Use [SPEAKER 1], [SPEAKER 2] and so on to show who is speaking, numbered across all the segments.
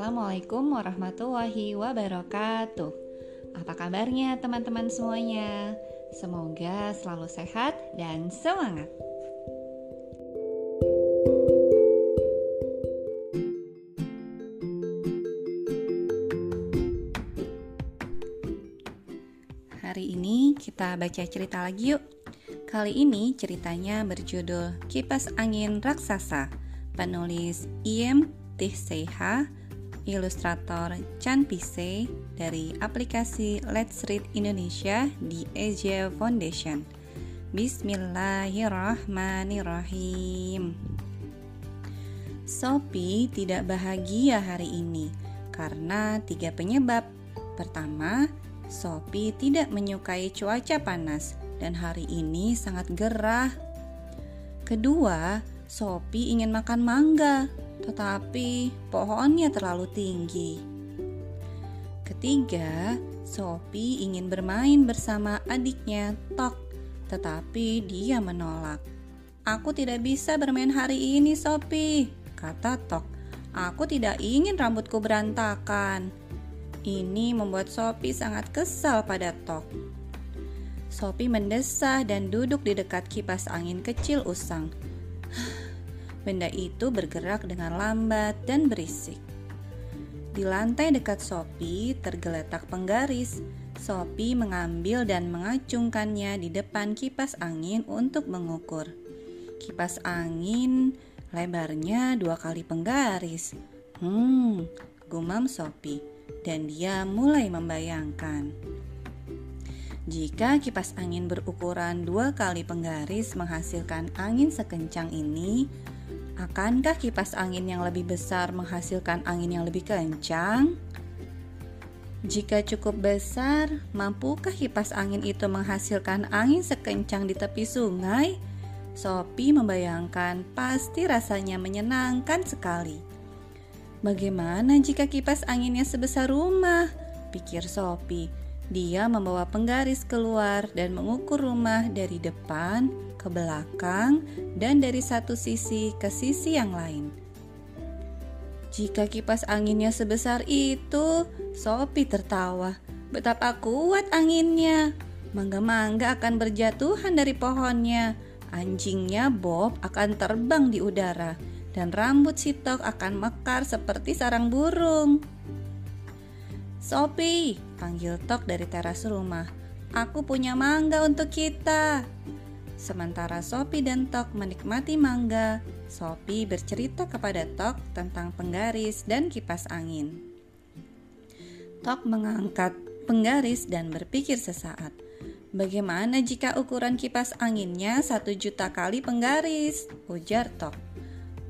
[SPEAKER 1] Assalamualaikum warahmatullahi wabarakatuh. Apa kabarnya teman-teman semuanya? Semoga selalu sehat dan semangat. Hari ini kita baca cerita lagi yuk. Kali ini ceritanya berjudul Kipas Angin Raksasa, penulis Iem Tihseha, ilustrator Chan Pise dari aplikasi Let's Read Indonesia di Asia Foundation. Bismillahirrahmanirrahim. Sophie tidak bahagia hari ini karena tiga penyebab. Pertama, Sophie tidak menyukai cuaca panas dan hari ini sangat gerah. Kedua, Sophie ingin makan mangga, tetapi pohonnya terlalu tinggi. Ketiga, Sophie ingin bermain bersama adiknya Tok, tetapi dia menolak. Aku tidak bisa bermain hari ini, Sophie, kata Tok. Aku tidak ingin rambutku berantakan. Ini membuat Sophie sangat kesal pada Tok. Sophie mendesah dan duduk di dekat kipas angin kecil usang. Benda itu bergerak dengan lambat dan berisik. Di lantai dekat Sophie tergeletak penggaris. Sophie mengambil dan mengacungkannya di depan kipas angin untuk mengukur. Kipas angin lebarnya dua kali penggaris. Hmm, gumam Sophie, dan dia mulai membayangkan. Jika kipas angin berukuran dua kali penggaris menghasilkan angin sekencang ini, akankah kipas angin yang lebih besar menghasilkan angin yang lebih kencang? Jika cukup besar, mampukah kipas angin itu menghasilkan angin sekencang di tepi sungai? Sophie membayangkan pasti rasanya menyenangkan sekali. Bagaimana jika kipas anginnya sebesar rumah? Pikir Sophie dia membawa penggaris keluar dan mengukur rumah dari depan ke belakang dan dari satu sisi ke sisi yang lain. Jika kipas anginnya sebesar itu, Sophie tertawa. Betapa kuat anginnya. Mangga-mangga akan berjatuhan dari pohonnya. Anjingnya Bob akan terbang di udara dan rambut Sitok akan mekar seperti sarang burung. Sophie, panggil Tok dari teras rumah. Aku punya mangga untuk kita. Sementara Sophie dan Tok menikmati mangga, Sophie bercerita kepada Tok tentang penggaris dan kipas angin. Tok mengangkat penggaris dan berpikir sesaat. Bagaimana jika ukuran kipas anginnya satu juta kali penggaris? Ujar Tok.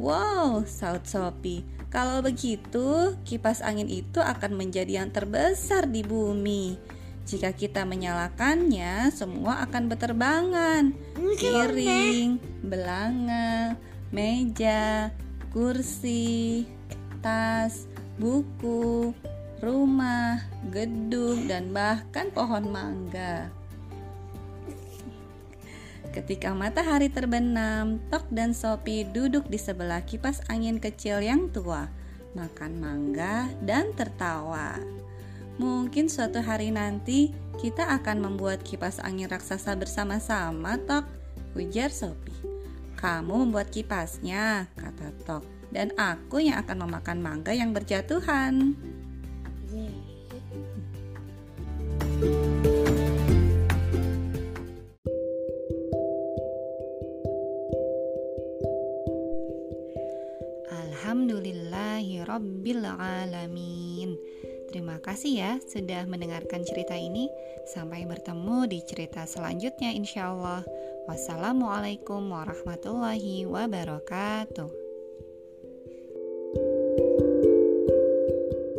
[SPEAKER 1] Wow, saut Sophie. Kalau begitu, kipas angin itu akan menjadi yang terbesar di bumi. Jika kita menyalakannya, semua akan berterbangan. Piring, belanga, meja, kursi, tas, buku, rumah, gedung, dan bahkan pohon mangga. Ketika matahari terbenam, Tok dan Sopi duduk di sebelah kipas angin kecil yang tua, makan mangga dan tertawa. Mungkin suatu hari nanti kita akan membuat kipas angin raksasa bersama-sama, Tok, ujar Sopi. Kamu membuat kipasnya, kata Tok, dan aku yang akan memakan mangga yang berjatuhan. Alhamdulillahirabbil alamin. Terima kasih ya sudah mendengarkan cerita ini. Sampai bertemu di cerita selanjutnya insya Allah. Wassalamualaikum warahmatullahi wabarakatuh.